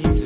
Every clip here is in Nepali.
this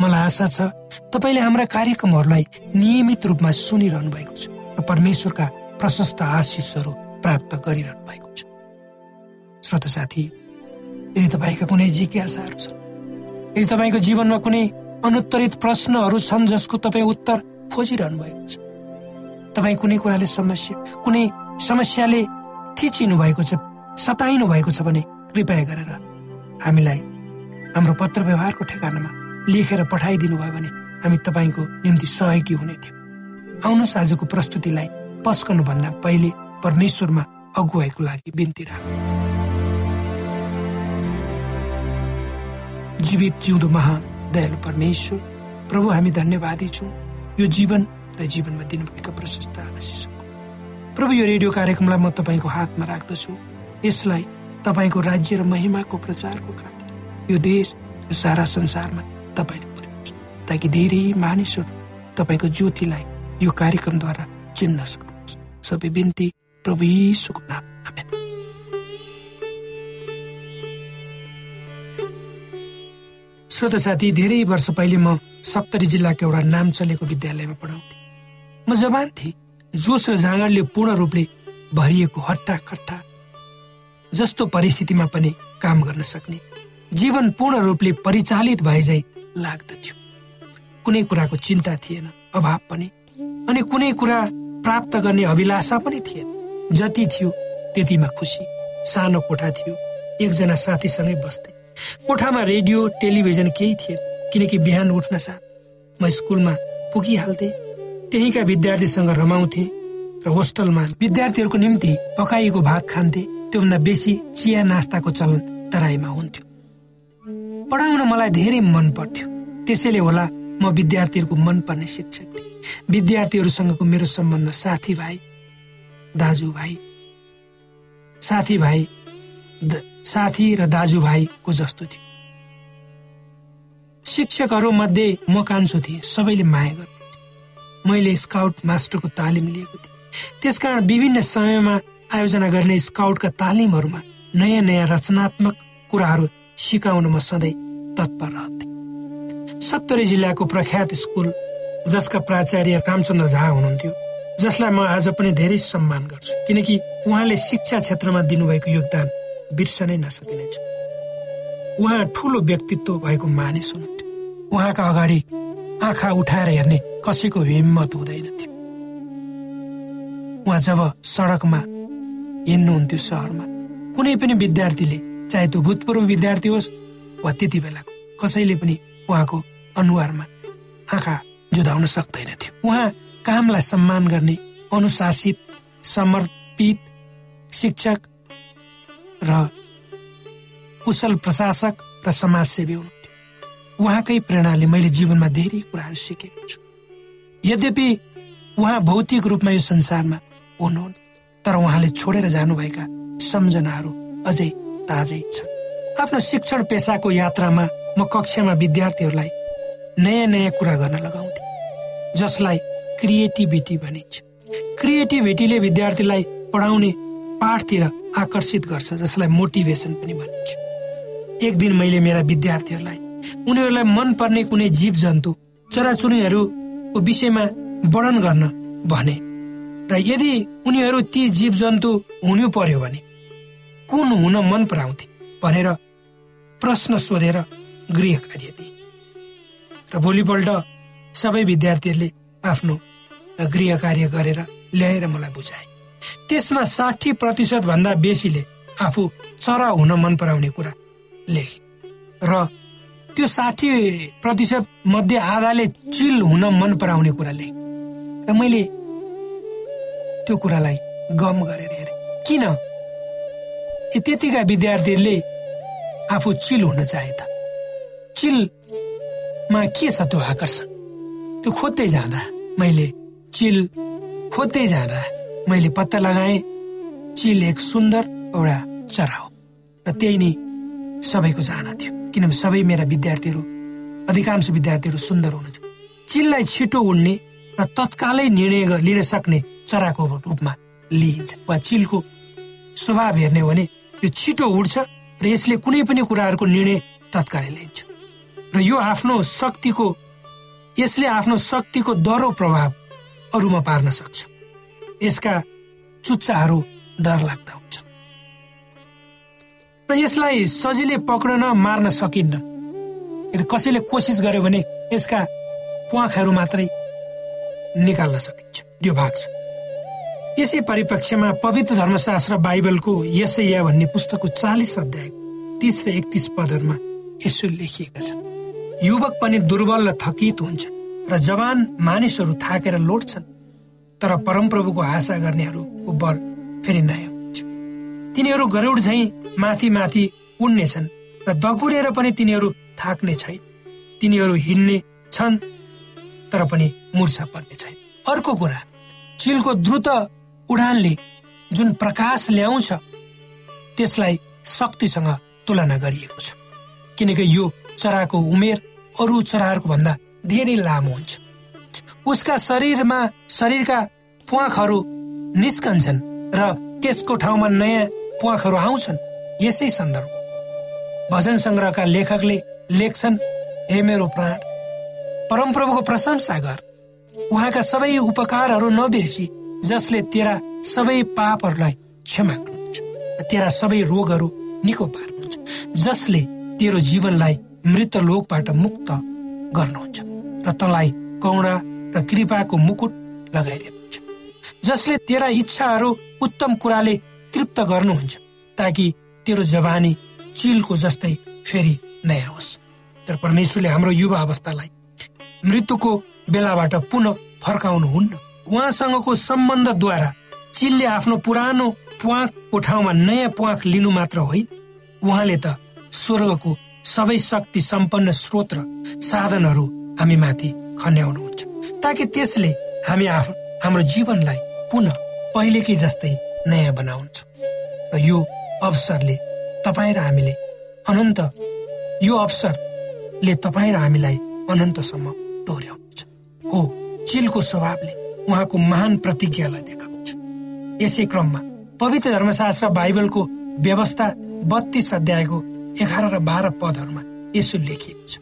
मलाई आशा छ तपाईँले हाम्रा कार्यक्रमहरूलाई नियमित रूपमा सुनिरहनु भएको छ र परमेश्वरका प्रशस्त आशिषहरू प्राप्त गरिरहनु भएको छ। श्रोता साथी यदि तपाईँका कुनै जिज्ञासाहरू छन् यदि तपाईँको जीवनमा कुनै अनुत्तरित प्रश्नहरू छन् जसको तपाईँ उत्तर खोजिरहनु भएको छ तपाईँ कुनै कुराले समस्या कुनै समस्याले थिचिनु भएको छ सताइनु भएको छ भने कृपया गरेर हामीलाई हाम्रो पत्र व्यवहारको ठेगानामा लेखेर पठाइदिनु भयो भने हामी तपाईँको निम्ति सहयोगी हुने थियौँ। आउनुहोस् आजको प्रस्तुतिलाई पस्कनुभन्दा पहिले परमेश्वरमा अगुवाईको लागि बिन्ती राख। जीवित जिउँदो महान दयालु परमेश्वर प्रभु हामी धन्यवादी छौँ। यो जीवन र जीवनमा दिनुभएका प्रशस्त आशिषको प्रभु यो रेडियो कार्यक्रमलाई म तपाईँको हातमा राख्दछु। यसलाई तपाईँको राज्य र महिमाको प्रचारको खातिर यो देश सारा संसारमा तपाईँले ताकि धेरै मानिसहरू तपाईँको ज्योतिलाई यो कार्यक्रमद्वारा चिन्न सक्नुहोस् सबै बिन्ती प्रभु यीशुको नाम। श्रोत साथी धेरै वर्ष पहिले म सप्तरी जिल्लाको एउटा नाम चलेको विद्यालयमा पढाउँथेँ। म जवान थिएँ। जोस र जाँगरले पूर्ण रूपले भरिएको हट्टा खट्टा जस्तो परिस्थितिमा पनि काम गर्न सक्ने। जीवन पूर्ण रूपले परिचालित भए झै लाग्दथ्यो। कुनै कुराको चिन्ता थिएन अभाव पनि। अनि कुनै कुरा प्राप्त गर्ने अभिलाषा पनि थिएन। जति थियो त्यतिमा खुसी सानो कोठा थियो एकजना साथीसँगै बस्थे। कोठामा रेडियो टेलिभिजन केही थिएन किनकि बिहान उठ्न साथ। म स्कुलमा पुगिहाल्थे त्यहीका विद्यार्थीसँग रमाउँथे र होस्टलमा विद्यार्थीहरूको निम्ति पकाइएको भात खान्थे। त्योभन्दा बेसी चिया नास्ताको चलन तराईमा हुन्थ्यो। पढाउन मलाई धेरै मन पर्थ्यो त्यसैले होला म विद्यार्थीहरूको मन पर्ने शिक्षक थिएँ। विद्यार्थीहरूसँगको मेरो सम्बन्ध साथीभाइ दाजुभाइ साथीभाइ साथी र दाजुभाइको जस्तो थियो। शिक्षकहरू मध्ये म कान्छो थिएँ सबैले माया गर्नु मैले स्काउट मास्टरको तालिम लिएको थिएँ। त्यसकारण विभिन्न समयमा आयोजना गर्ने स्काउटका तालिमहरूमा नयाँ नयाँ रचनात्मक कुराहरू सिकाउन म सधैँ तत्पर रहन्थे सप्तरी जिल्लाको प्रख्यात स्कुल जसका प्राचार्य रामचन्द्र झा हुनुहुन्थ्यो जसलाई म आज पनि धेरै सम्मान गर्छु किनकि उहाँले शिक्षा क्षेत्रमा दिनुभएको योगदान बिर्सनै नसकिनेछ उहाँ ठुलो व्यक्तित्व भएको मानिस हुनुहुन्थ्यो। उहाँका अगाडि आँखा उठाएर हेर्ने कसैको हिम्मत हुँदैन थियो। उहाँ जब सडकमा हिँड्नुहुन्थ्यो सहरमा कुनै पनि विद्यार्थीले चाहे त्यो भूतपूर्व विद्यार्थी होस् वा त्यति बेलाको कसैले पनि उहाँको अनुहारमा आँखा जुधाउन सक्दैन थियो उहाँ कामलाई सम्मान गर्ने अनुशासित समर्पित शिक्षक र कुशल प्रशासक र समाजसेवी हुनुहुन्थ्यो। उहाँकै प्रेरणाले मैले जीवनमा धेरै कुराहरू सिकेको छु। यद्यपि उहाँ भौतिक रूपमा यो संसारमा हुनुहुन् तर उहाँले छोडेर जानुभएका सम्झनाहरू अझै ताजै छन्। आफ्नो शिक्षण पेसाको यात्रामा म कक्षामा विद्यार्थीहरूलाई नयाँ नयाँ कुरा गर्न लगाउँथे जसलाई क्रिएटिभिटी भनिन्छ। क्रिएटिभिटीले विद्यार्थीलाई पढाउने पाठतिर आकर्षित गर्छ जसलाई मोटिभेसन पनि भनिन्छ। एक दिन मैले मेरा विद्यार्थीहरूलाई उनीहरूलाई मन पर्ने कुनै जीव जन्तु चराचुरुङ्गीहरूको विषयमा वर्णन गर्न भने र यदि उनीहरू ती जीव जन्तु हुनु पर्यो भने कुन हुन मन पराउँथे? भनेर प्रश्न सोधेर गृह कार्य दिए र भोलिपल्ट सबै विद्यार्थीहरूले आफ्नो गृह कार्य गरेर ल्याएर मलाई बुझाए। त्यसमा साठी प्रतिशत भन्दा बेसीले आफू चरा हुन मन पराउने कुरा लेखे। र त्यो साठी प्रतिशत मध्ये आधाले चिल हुन मन पराउने कुरा लेख। र मैले त्यो कुरालाई गम गरेर हेरेँ। किन? त्यतिका विद्यार्थीहरूले आफू चिल हुन चाहे त। चिलमा के छ त्यो आकर्षण? त्यो खोज्दै जाँदा मैले चिल खोज्दै जाँदा मैले पत्ता लगाएँ। चिल एक सुन्दर एउटा चरा हो र त्यही नै सबैको चाहना थियो। किनभने सबै मेरा विद्यार्थीहरू अधिकांश विद्यार्थीहरू सुन्दर हुनुहुन्छ। चिललाई छिटो उड्ने र तत्कालै निर्णय लिन सक्ने चराको रूपमा लिइन्छ वा चिलको स्वभाव हेर्ने हो भने यो छिटो उड्छ र यसले कुनै पनि कुराहरूको निर्णय तत्कालै लिन्छ। र यो आफ्नो शक्तिको यसले आफ्नो शक्तिको दह्रो प्रभाव अरूमा पार्न सक्छ। यसका चुच्चाहरू डर लाग्दा हुन्छ र यसलाई सजिलै पक्रन मार्न सकिन्न। यदि कसैले कोसिस गर्यो भने यसका प्वाखहरू मात्रै निकाल्न सकिन्छ। यो भाग छ। यसै परिप्रेक्ष्यमा पवित्र धर्मशास्त्र बाइबलको यसैया भन्ने पुस्तकको चालिस अध्याय तिस र एकतिस पदहरूमा यसो लेखिएका छन्। युवक पनि दुर्बल र थकित हुन्छ र जवान मानिसहरू थाकेर लोट्छन् तर परमप्रभुको आशा गर्नेहरूको बल फेरि नयाँ हुन्छ। तिनीहरू गरुड झै माथि माथि उड्नेछन् र दगुरेर पनि तिनीहरू थाक्ने छैन। तिनीहरू हिँड्ने छन् तर पनि मुर्छा पर्ने छैन। अर्को कुरा चिलको द्रुत उडानले जुन प्रकाश ल्याउँछ त्यसलाई शक्तिसँग तुलना गरिएको छ। किनकि यो चराको उमेर अरू चराहरूको भन्दा धेरै लामो हुन्छ। उसका शरीरमा शरीरका प्वाखहरू निस्कन्छन् र त्यसको ठाउँमा नयाँ प्वाखहरू आउँछन् यसै सन्दर्भ भजन सङ्ग्रहका लेखकले लेख्छन् हे मेरो प्राण परमप्रभुको प्रशंसा गर। उहाँका सबै उपकारहरू नबिर्सी। जसले तेरा सबै पापहरूलाई क्षमा गर्नुहुन्छ तेरा सबै रोगहरू निको पार्नुहुन्छ जसले तेरो जीवनलाई मृत लोकबाट मुक्त गर्नुहुन्छ र तँलाई कौडा र कृपाको मुकुट लगाइदिनुहुन्छ जसले तेरा इच्छाहरू उत्तम कुराले तृप्त गर्नुहुन्छ ताकि तेरो जवानी चिलको जस्तै फेरि नयाँ होस्। तर परमेश्वरले हाम्रो युवा अवस्थालाई मृत्युको बेलाबाट पुनः फर्काउनुहुन्न। उहाँसँगको सम्बन्धद्वारा चिलले आफ्नो पुरानो प्वाकको ठाउँमा नयाँ प्वाक लिनु मात्र होइन उहाँले त स्वर्गको सबै शक्ति सम्पन्न स्रोत र साधनहरू हामी माथि खन्याउनुहुन्छ ताकि त्यसले हामी आफ्नो हाम्रो जीवनलाई पुनः पहिलेकै जस्तै नयाँ बनाउँछ र यो अवसरले तपाईँ र हामीले अनन्त यो अवसरले तपाईँ र हामीलाई अनन्तसम्म डोर्याउनेछ हो चिलको स्वभावले उहाँको महान प्रतिज्ञालाई देखाउँछ यसै क्रममा पवित्र धर्मशास्त्र बाइबलको व्यवस्था बत्तीस अध्यायको एघार र बाह्र पदहरूमा यसो लेखिएको छ।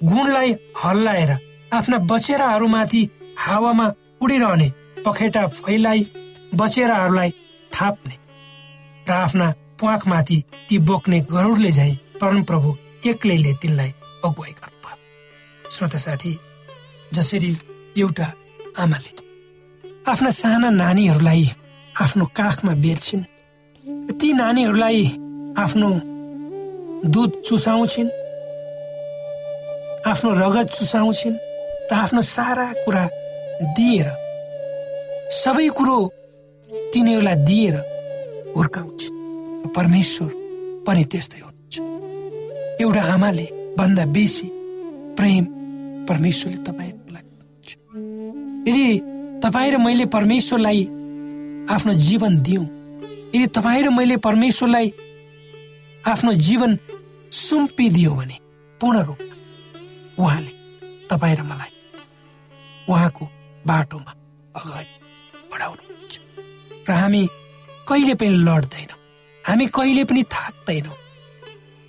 गुणलाई हल्लाएर आफ्ना बचेराहरूमाथि हावामा उडिरहने पखेटा फैलाई बचेराहरूलाई थाप्ने र आफ्ना प्वाकमाथि ती बोक्ने गरुडले झै परमप्रभु एक्लैले तिनलाई अगुवाई गर्नुभयो। श्रोत साथी जसरी एउटा आमाले आफ्ना साना नानीहरूलाई आफ्नो काखमा बेर्छिन्। ती नानीहरूलाई आफ्नो दुध चुसाउँछिन् आफ्नो रगत चुसाउँछिन् र आफ्नो सारा कुरा दिएर सबै कुरो तिनीहरूलाई दिएर हुर्काउँछ परमेश्वर पनि त्यस्तै हुनुहुन्छ। एउटा आमाले भन्दा बेसी प्रेम परमेश्वरले तपाईँहरूलाई यदि तपाईँ र मैले परमेश्वरलाई आफ्नो जीवन दिउँ यदि तपाईँ र मैले परमेश्वरलाई आफ्नो जीवन सुम्पिदियो भने पूर्ण रूपमा उहाँले तपाईँ र मलाई उहाँको बाटोमा अगाडि बढाउनुहुन्छ। र हामी कहिले पनि लड्दैनौँ। हामी कहिले पनि थाक्दैनौँ।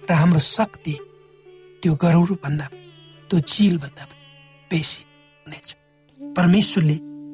र हाम्रो शक्ति त्यो भन्दा त्यो चिलभन्दा बेसी हुनेछ परमेश्वरले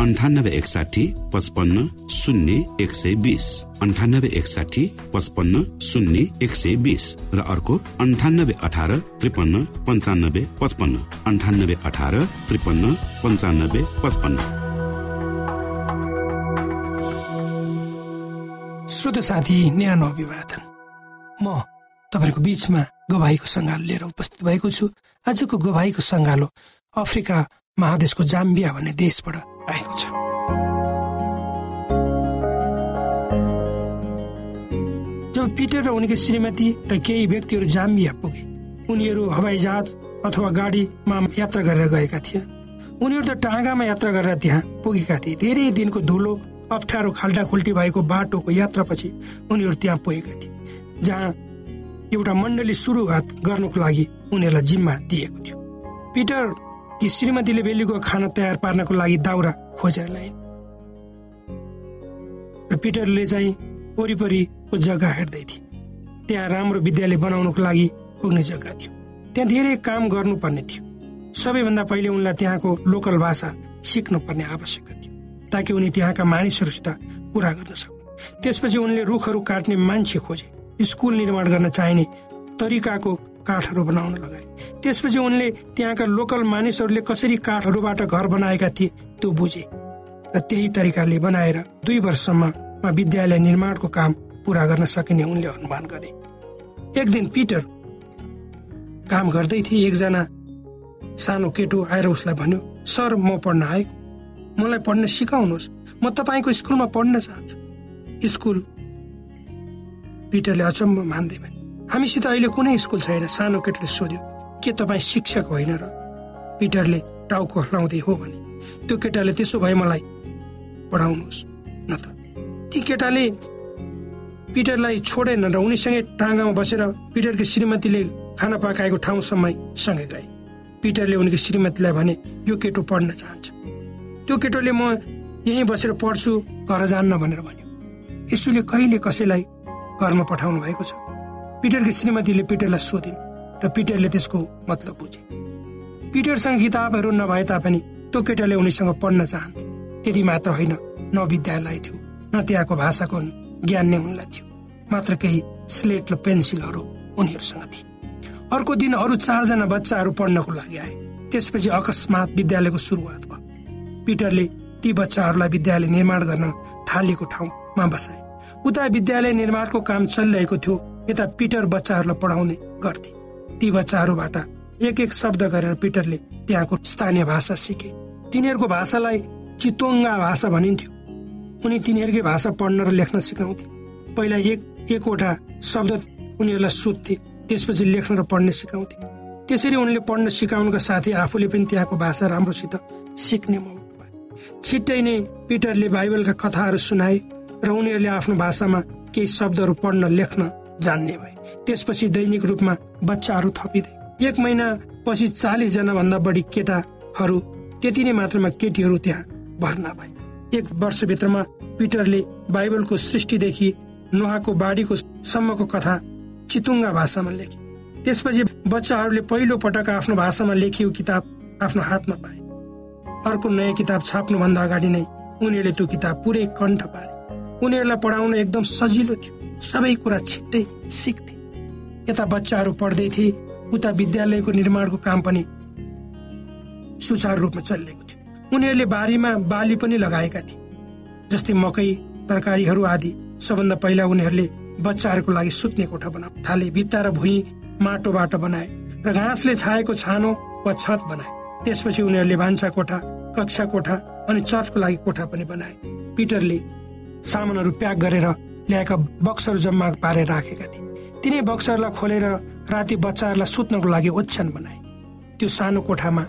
अन्ठानब्बे एकसाठी पचपन्न शून्य एक सय बिस. अन्ठानब्बे एकसाठी पचपन्न शून्य एक सय बिस. र अर्को अन्ठानब्बे अठार त्रिपन्न पन्चानब्बे पचपन्न. अन्ठानब्बे अठार त्रिपन्न पन्चानब्बे पचपन्न. श्रोत साथी न्यानो अभिवादन। म तपाईँको बिचमा गवाईको सङ्गालो लिएर उपस्थित भएको छु। आजको गवाईको सङ्गालो अफ्रिका महादेशको जाम्बिया भन्ने देशबाट आएको छ जब पिटर र उनीको श्रीमती र केही व्यक्तिहरू जाम्बिया पुगे उनीहरू हवाई जहाज अथवा गाडीमा यात्रा गरेर गएका थिए। उनीहरू त टाँगामा यात्रा गरेर त्यहाँ पुगेका थिए। धेरै दिनको धुलो अप्ठ्यारो खाल्टा खुल्टी भएको बाटोको यात्रापछि उनीहरू त्यहाँ पुगेका थिए जहाँ एउटा मण्डली सुरुवात गर्नको लागि उनीहरूलाई जिम्मा दिएको थियो। पिटर कि श्रीमतीले बेलुको खाना तयार पार्नको लागि दाउरा खोजेर ल्याइन् र पिटरले चाहिँ वरिपरिको जग्गा हेर्दै थिए त्यहाँ राम्रो विद्यालय बनाउनको लागि पुग्ने जग्गा थियो। त्यहाँ धेरै काम गर्नुपर्ने थियो। सबैभन्दा पहिले उनलाई त्यहाँको लोकल भाषा सिक्नु पर्ने आवश्यकता थियो ताकि उनी त्यहाँका मानिसहरूसित कुरा गर्न सकुन्। त्यसपछि उनले रुखहरू काट्ने मान्छे खोजे स्कुल निर्माण गर्न चाहिने तरिकाको काठहरू बनाउन लगाए। त्यसपछि उनले त्यहाँका लोकल मानिसहरूले कसरी काठहरूबाट घर बनाएका थिए त्यो बुझे र त्यही तरिकाले बनाएर दुई वर्षसम्ममा विद्यालय निर्माणको काम पुरा गर्न सकिने उनले अनुमान गरे। एक दिन पिटर काम गर्दै थिए एकजना सानो केटो आएर उसलाई भन्यो सर म पढ्न आएको। मलाई पढ्न सिकाउनुहोस्। म तपाईँको स्कुलमा पढ्न चाहन्छु। स्कुल पिटरले अचम्म मान्दै भने हामीसित अहिले कुनै स्कुल छैन। सानो केटीले सोध्यो के तपाईँ शिक्षक होइन र पिटरले टाउको हलाउँदै हो भने त्यो केटाले त्यसो भए मलाई पढाउनुहोस् न त। ती केटाले पिटरलाई छोडेन र उनीसँगै टाँगामा बसेर पिटरको श्रीमतीले खाना पकाएको ठाउँसम्म सँगै गए। पिटरले उनीको श्रीमतीलाई भने यो केटो पढ्न चाहन्छ। त्यो केटोले म यहीँ बसेर पढ्छु घर जान्न भनेर भन्यो। यसुले कहिले कसैलाई घरमा पठाउनु भएको छ? पिटरकी श्रीमतीले पिटरलाई सोधिन् र पिटरले त्यसको मतलब बुझे। पिटरसँग किताबहरू नभए तापनि त्यो केटाले उनीसँग पढ्न चाहन्थे। त्यति मात्र होइन न विद्यालय थियो न त्यहाँको भाषाको ज्ञान नै उनलाई थियो। मात्र केही स्लेट र पेन्सिलहरू उनीहरूसँग थिए। अर्को दिन अरू चारजना बच्चाहरू पढ्नको लागि आए। त्यसपछि अकस्मात विद्यालयको सुरुवात भयो। पिटरले ती बच्चाहरूलाई विद्यालय निर्माण गर्न थालिएको ठाउँमा बसाए। उता विद्यालय निर्माणको काम चलिरहेको थियो यता पिटर बच्चाहरूलाई पढाउने गर्थे। ती बच्चाहरूबाट एक एक शब्द गरेर पिटरले त्यहाँको स्थानीय भाषा सिके। तिनीहरूको भाषालाई चितोङ्गा भाषा भनिन्थ्यो। उनी तिनीहरूकै भाषा पढ्न र लेख्न सिकाउँथे। पहिला एक एकवटा शब्द उनीहरूलाई सोध्थे त्यसपछि लेख्न र पढ्न सिकाउँथे। त्यसरी उनले पढ्न सिकाउनुका साथै आफूले पनि त्यहाँको भाषा राम्रोसित सिक्ने मौका पाए। छिट्टै नै पिटरले बाइबलका कथाहरू सुनाए र उनीहरूले आफ्नो भाषामा केही शब्दहरू पढ्न लेख्न जान्ने भए। त्यसपछि दैनिक रूपमा बच्चाहरू थपिँदै। एक महिना पछि चालिसजना भन्दा बढी केटाहरू त्यति नै मात्रामा केटीहरू त्यहाँ भर्ना भए। एक वर्षभित्रमा पिटरले बाइबलको सृष्टिदेखि नुहाको बाढीको सम्मको कथा चितुङ्गा भाषामा लेखे। त्यसपछि बच्चाहरूले पहिलो पटक आफ्नो भाषामा लेखिएको किताब आफ्नो हातमा पाए। अर्को नयाँ किताब छाप्नुभन्दा अगाडि नै उनीहरूले त्यो किताब पुरै कण्ठ पारे। उनीहरूलाई पढाउन एकदम सजिलो थियो। सबै कुरा छिट्टै सिक्थे। यता बच्चाहरू पढ्दै थिए उता विद्यालयको निर्माणको काम पनि सुचारू रूपमा चलिरहेको थियो। उनीहरूले बारीमा बाली पनि लगाएका थिए जस्तै मकै तरकारीहरू आदि सबभन्दा पहिला उनीहरूले बच्चाहरूको लागि सुत्ने कोठा बनाउन थाले भित्ता र भुइँ माटोबाट बनाए र घाँसले छाएको छानो वा छत बनाए। त्यसपछि उनीहरूले भान्सा कोठा कक्षा कोठा अनि चर्चको लागि कोठा पनि बनाए। पिटरले सामानहरू प्याक गरेर ल्याएका बक्सहरू जम्मा पारेर राखेका थिए। तिनै बक्सहरूलाई खोलेर राति बच्चाहरूलाई सुत्नको लागि ओछ्यान बनाए। त्यो सानो कोठामा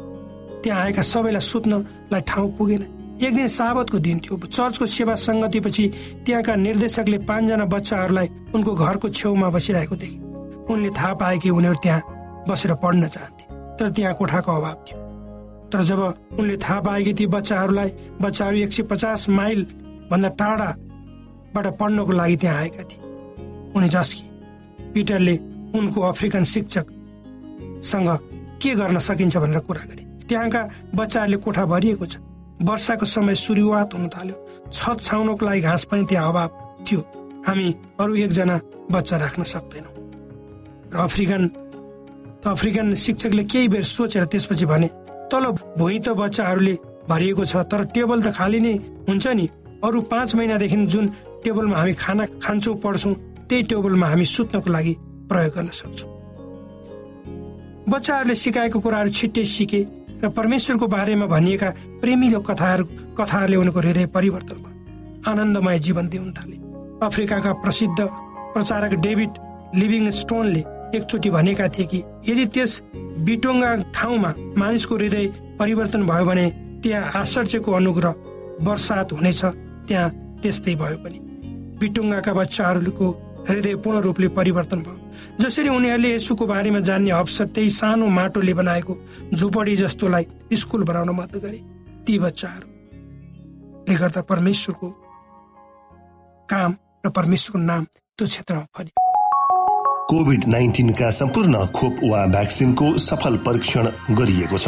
त्यहाँ आएका सबैलाई सुत्नलाई ठाउँ पुगेन। एक दिन साबतको दिन थियो। चर्चको सेवा सङ्गतिपछि त्यहाँका निर्देशकले पाँचजना बच्चाहरूलाई उनको घरको छेउमा बसिरहेको देखे। उनले थाहा पाए कि उनीहरू त्यहाँ बसेर पढ्न चाहन्थे तर त्यहाँ कोठाको अभाव थियो। तर जब उनले थाहा पाए कि ती बच्चाहरूलाई बच्चाहरू एक सय पचास माइल भन्दा टाढाबाट पढ्नको लागि त्यहाँ आएका थिए। उनी जस्की पिटरले उनको अफ्रिकन शिक्षकसँग के गर्न सकिन्छ भनेर कुरा गरे। त्यहाँका बच्चाहरूले कोठा भरिएको छ। वर्षाको समय सुरुवात हुन थाल्यो। छत छाउनको लागि घाँस पनि त्यहाँ अभाव थियो। हामी अरू एकजना बच्चा राख्न सक्दैनौँ। र अफ्रिकन अफ्रिकन शिक्षकले केही बेर सोचेर त्यसपछि भने तल भुइँ त बच्चाहरूले भरिएको छ तर टेबल त खाली नै हुन्छ नि। अरू पाँच महिनादेखि जुन टेबलमा हामी खाना खान्छौँ पढ्छौँ त्यही टेबलमा हामी सुत्नको लागि प्रयोग गर्न सक्छौँ। बच्चाहरूले सिकाएको कुराहरू छिट्टै सिके र परमेश्वरको बारेमा भनिएका प्रेमिलो कथाहरू कथाहरूले उनको हृदय परिवर्तन भयो आनन्दमय जीवन दिउन थाले। अफ्रिकाका प्रसिद्ध प्रचारक डेभिड लिभिङ स्टोनले एकचोटि भनेका थिए कि यदि त्यस बिटोङ्गा ठाउँमा मानिसको हृदय परिवर्तन भयो भने त्यहाँ आश्चर्यको अनुग्रह वर्षात हुनेछ त्यहाँ त्यस्तै भयो पनि। बिटुङ्गाका बच्चाहरूको हृदय पूर्ण रूपले परिवर्तन भयो। जसरी उनीहरूले यसुको बारेमा जान्ने अवसर त्यही सानो माटोले बनाएको झुपडी जस्तोलाई स्कुल बनाउन मद्दत गरे। ती बच्चाहरूले गर्दा परमेश्वरको काम र परमेश्वरको नाम त्यो क्षेत्रमा फरि कोभिड नाइन्टिनका सम्पूर्ण खोप वा भ्याक्सिनको सफल परीक्षण गरिएको छ।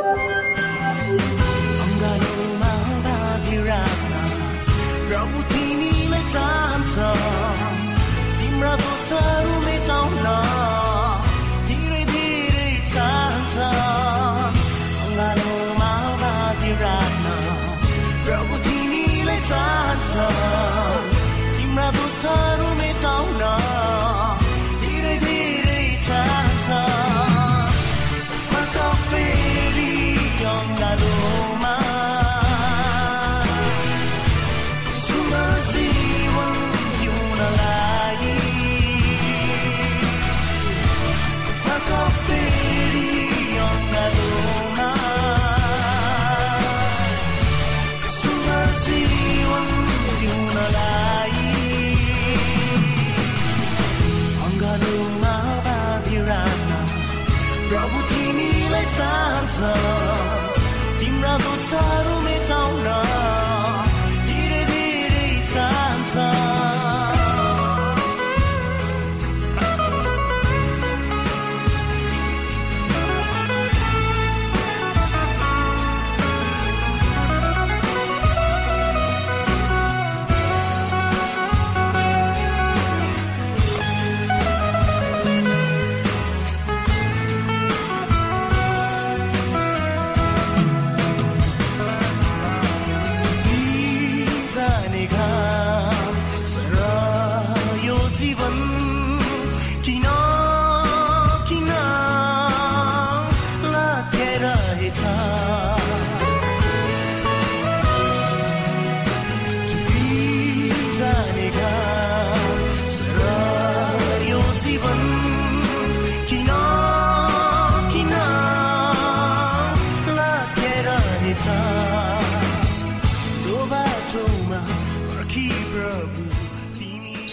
I'm gonna hold out here right now. baru